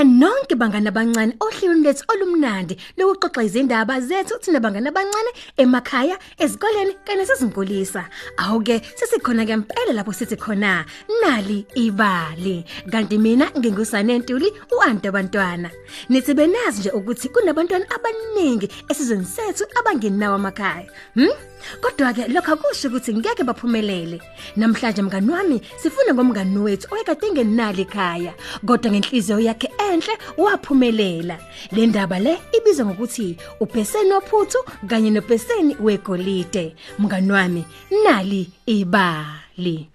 Siyamukela nonke bangana abancane ohlelweni lethu olumnandi lokuxoxa izindaba zethu thina bangana abancane emakhaya, ezikoleni kanye nasezinkulisa. Awuke sesikhona ngempela lapho sithi khona nali ibali. Kanti mina ngingusane Ntuli uanti abantwana. Nithi benazi nje ukuthi kunabantwana abaningi esizweni sethu abangenawo amakhaya. Hm? Kodwa ke lokho akusho ukuthi ngeke baphumelele. Namhlanje mngani wami sifuna ngomngani wethu oyekade engenali ekhaya, kodwa ngenhliziyo yakhe enhle waphumelela. Le ndaba le ibizwa ngokuthi upheseni ophuthu kanye nopheseni wegolide. Mngani wami nali ibali.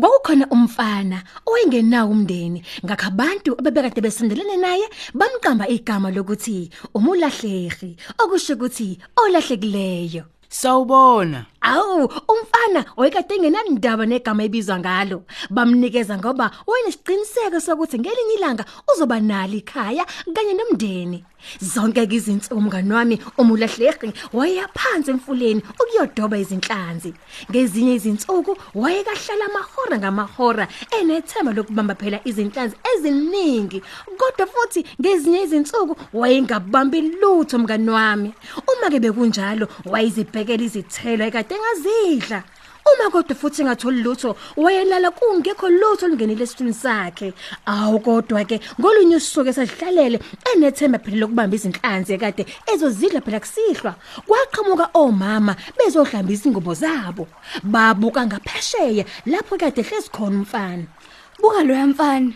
Kwakukhona umfana owayengenawo umndeni ngakho abantu abebekade besondelene naye bamqamba igama lokuthi umulahlehli okusho ukuthi olahlekileyo Sawubona. Awu, umfana oyekade engenandaba negama ebizwa ngalo. Bamnikeza ngoba wayenesiqiniseko sokuthi ngelinye ilanga uzoba nalo ikhaya kanye nomndeni. Zonke ke izinsuku mngani wami umulahlehli wayeyaphansi emfuleni ukuyodoba izinhlanzi. Ngezinye izinsuku wayekahlala amahora ngamahora enethemba lokubamba phela izinhlanzi eziningi. Kodwa futhi ngezinye izinsuku wayengabambi lutho mngani wami. Uma ke bekunjalo wayizibhekela izithelo ekade engazidla. Uma kodwa futhi engatholi lutho wayelala kungekho lutho olungenile esithuni sakhe. Awu kodwa ke ngolunye usuku esadlalele enethemba phela lokubamba izinhlanzi ekade ezozidla phela kusihlwa. Kwaqhamuka omama bezohlambisa ingubo zabo. Babuka ngaphesheya lapho kade hlezi khona umfana. Buka lo yamfana.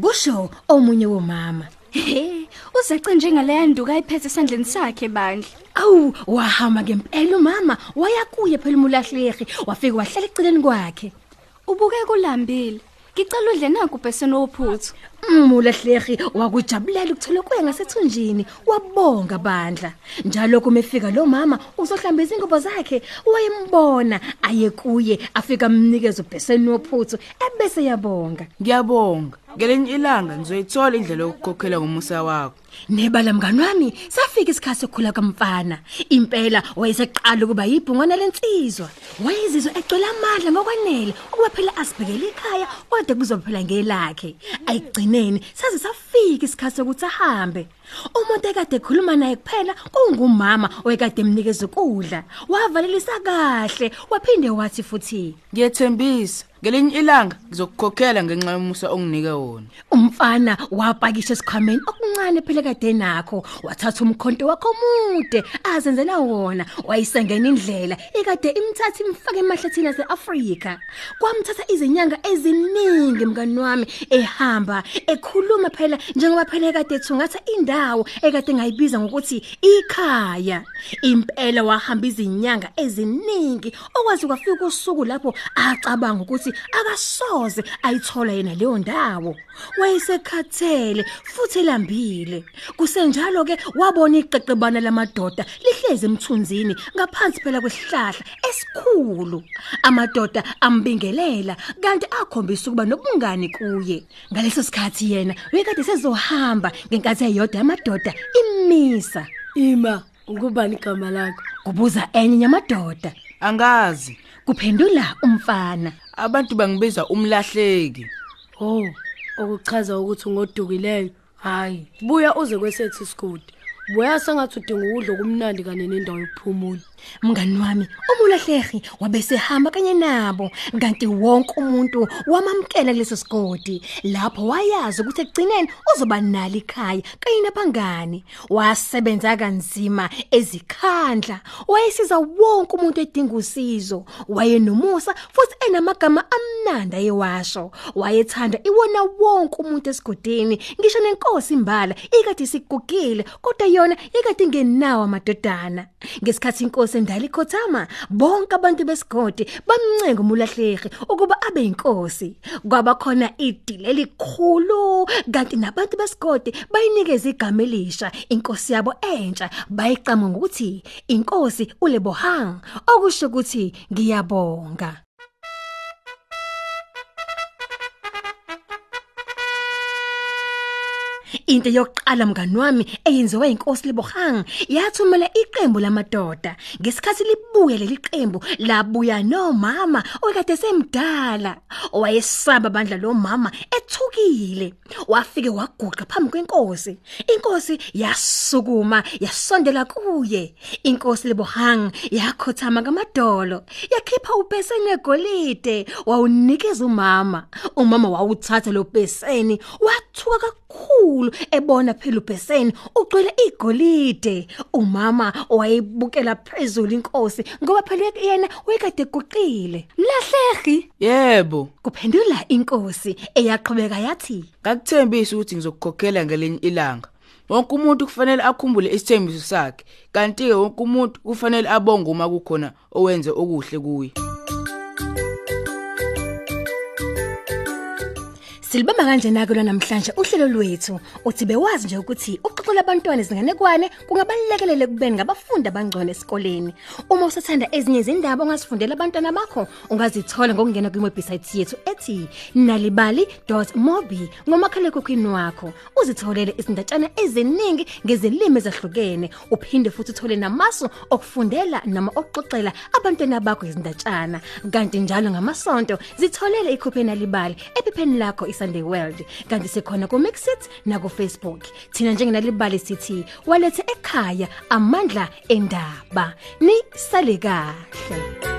Kusho omunye womama. He, uzace njengaleya nduka ayiphethe esandleni sakhe bandla. Awu wahamba ngempela umama wayakuye phela umulahlehi wafika wahlala eceleni kwakhe. Ubuke kulambile. Ngicela udle naku bheseni ophuthu. Umulahlehi wakujabulela ukuthola kuye ngasethunjini wabonga bandla. Njalo kumefika lo mama uzohlamba izingubo zakhe wayembona aye kuye afika amnikeza ubheseni wophuthu ebese yabonga. Ngiyabonga. Ngelinye ilanga nizoyithola indlela yokukhokhela ngomusa wakho. Nebala mngani wami safika isikhathi sokukhula kamfana. Impela wayeseqala ukuba yibhungwana lensizwa. Wayezizwa egcwele amandla ngokwanele ukuba phela asibhekele ekhaya kodwa kuzophela ngelakhe. Ayigcineni saze safika isikhathi sokuthi ahambe. Umuntu ekade ekhuluma naye kuphela kungumama oyekade emnikeza ukudla. Wavalelisa kahle waphinde wathi futhi Ngiyethembisa. Ngelinye ilanga ngizokukhokhela ngenxa yomusa onginike wona. Umfana wapakisha esikhwameni okuncane phela kade nakho wathatha umkhonto wakhe omude azenzela wona wayisengena indlela ikade imthatha imfaka emahlathini aseAfrika kwamthatha izinyanga eziningi mngani wami ehamba ekhuluma phela njengoba phela kade ethungatha indawo ekade ngayibiza ngokuthi ikhaya impela wahamba izinyanga eziningi okwazi kwafika usuku lapho acabanga ukuthi akasoze ayithola yena leyo ndawo. Wayesekhathele futhi elambile. Kusenjalo ke wabona iqeqebana lamadoda lihlezi emthunzini ngaphansi phela kwesihlahla esikhulu. Amadoda ambingelela kanti akhombisa ukuba nobungani kuye. Ngaleso sikhathi yena uyekade sezohamba ngenkathi eyodwa yamadoda imisa. Ima, ngubani igama lakho? kubuza enye yamadoda. Angazi. kuphendula umfana. Abantu bangibiza umlahleki. Oh, okuchaza ukuthi ungodukileyo. Hayi, buya uze kwesethu isigodi. Buya sengathi udinga ukudla okumnandi kanye nendawo yokuphumula. mngani wami umulahlehi wabesehamba kanye nabo kanti wonke umuntu wamamkela kuleso sigodi lapho wayazi ukuthi ekugcineni uzoba nalo ikhaya kanye nabangani wasebenza kanzima ezikhandla wayesiza wonke umuntu edinga usizo. Wayenomusa futhi enamagama amnandi ayewasho. Wayethanda iwona wonke umuntu esigodini ngisho nenkosi imbala ikade isigugile kodwa yona ikade ingenawo amadodana. Ngesikhathi inkosi endala ikhothama bonke abantu besigodi bamncenga umulahlehi ukuba abe inkosi kwaba khona idile elikhulu kanti nabantu besigodi bayinikeza igama elisha inkosi yabo entsha. Bayiqama ngokuthi inkosi ulebohang okusho ukuthi ngiyabonga. Into yokuqala mngani wami eyenziwe inkosi Lebogang yathumela iqembu lamadoda. Ngesikhathi libuye leli qembu labuya nomama okade semdala owayesaba bandla lo mama ethukile. Wafike waguqa phambi kwenkosi. Inkosi yasukuma yasondela kuye. Inkosi Lebogang yakhothama ngamadolo. Yakhipha ubhesene egolide wawunikeza umama. Umama wawuthatha lo bheseni wathuka kakhulu ebona phela ubheseni ugcwele igolide. Umama wayebukela phezulu inkosi ngoba phela yena wayekade eguqile. Mlahlehi, Yebo, Kuphendula inkosi eyaqhubeka yathi ngakuthembisa ukuthi ngizokukhokhela ngelinye ilanga. Wonke umuntu kufanele akhumbule isithembiso sakhe, kanti ke wonke umuntu kufanele abonge uma kukhona owenze okuhle kuye. Silibamba kanjena ke namhlanje uhlelo lwethu uthi bewazi nje ukuthi uxoxela abantwana izinganekwane kungabalekele kubeni ngabafundi abangcwele esikoleni. Uma usathanda ezinye izindaba ongasifundela abantwana bakho ungazithola ngokungena kwiwebsite yethu ethi nalibali.mobi ngomakhala ekhukhwini wakho. Uzitholele izindatshana eziningi ngezilimi ezahlukene. Uphinde futhi uthole namasu okufundela noma okuxoxela abantwana bakho izindatshana. Kanti njalo ngamasonto zitholele ikhophi nalibali ephepheni lakho iSunday World. Kanti sikhona ku Mixit na ku Facebook. Thina njengenalibali sithi walethe ekhaya amandla endaba. Ni sale kahle.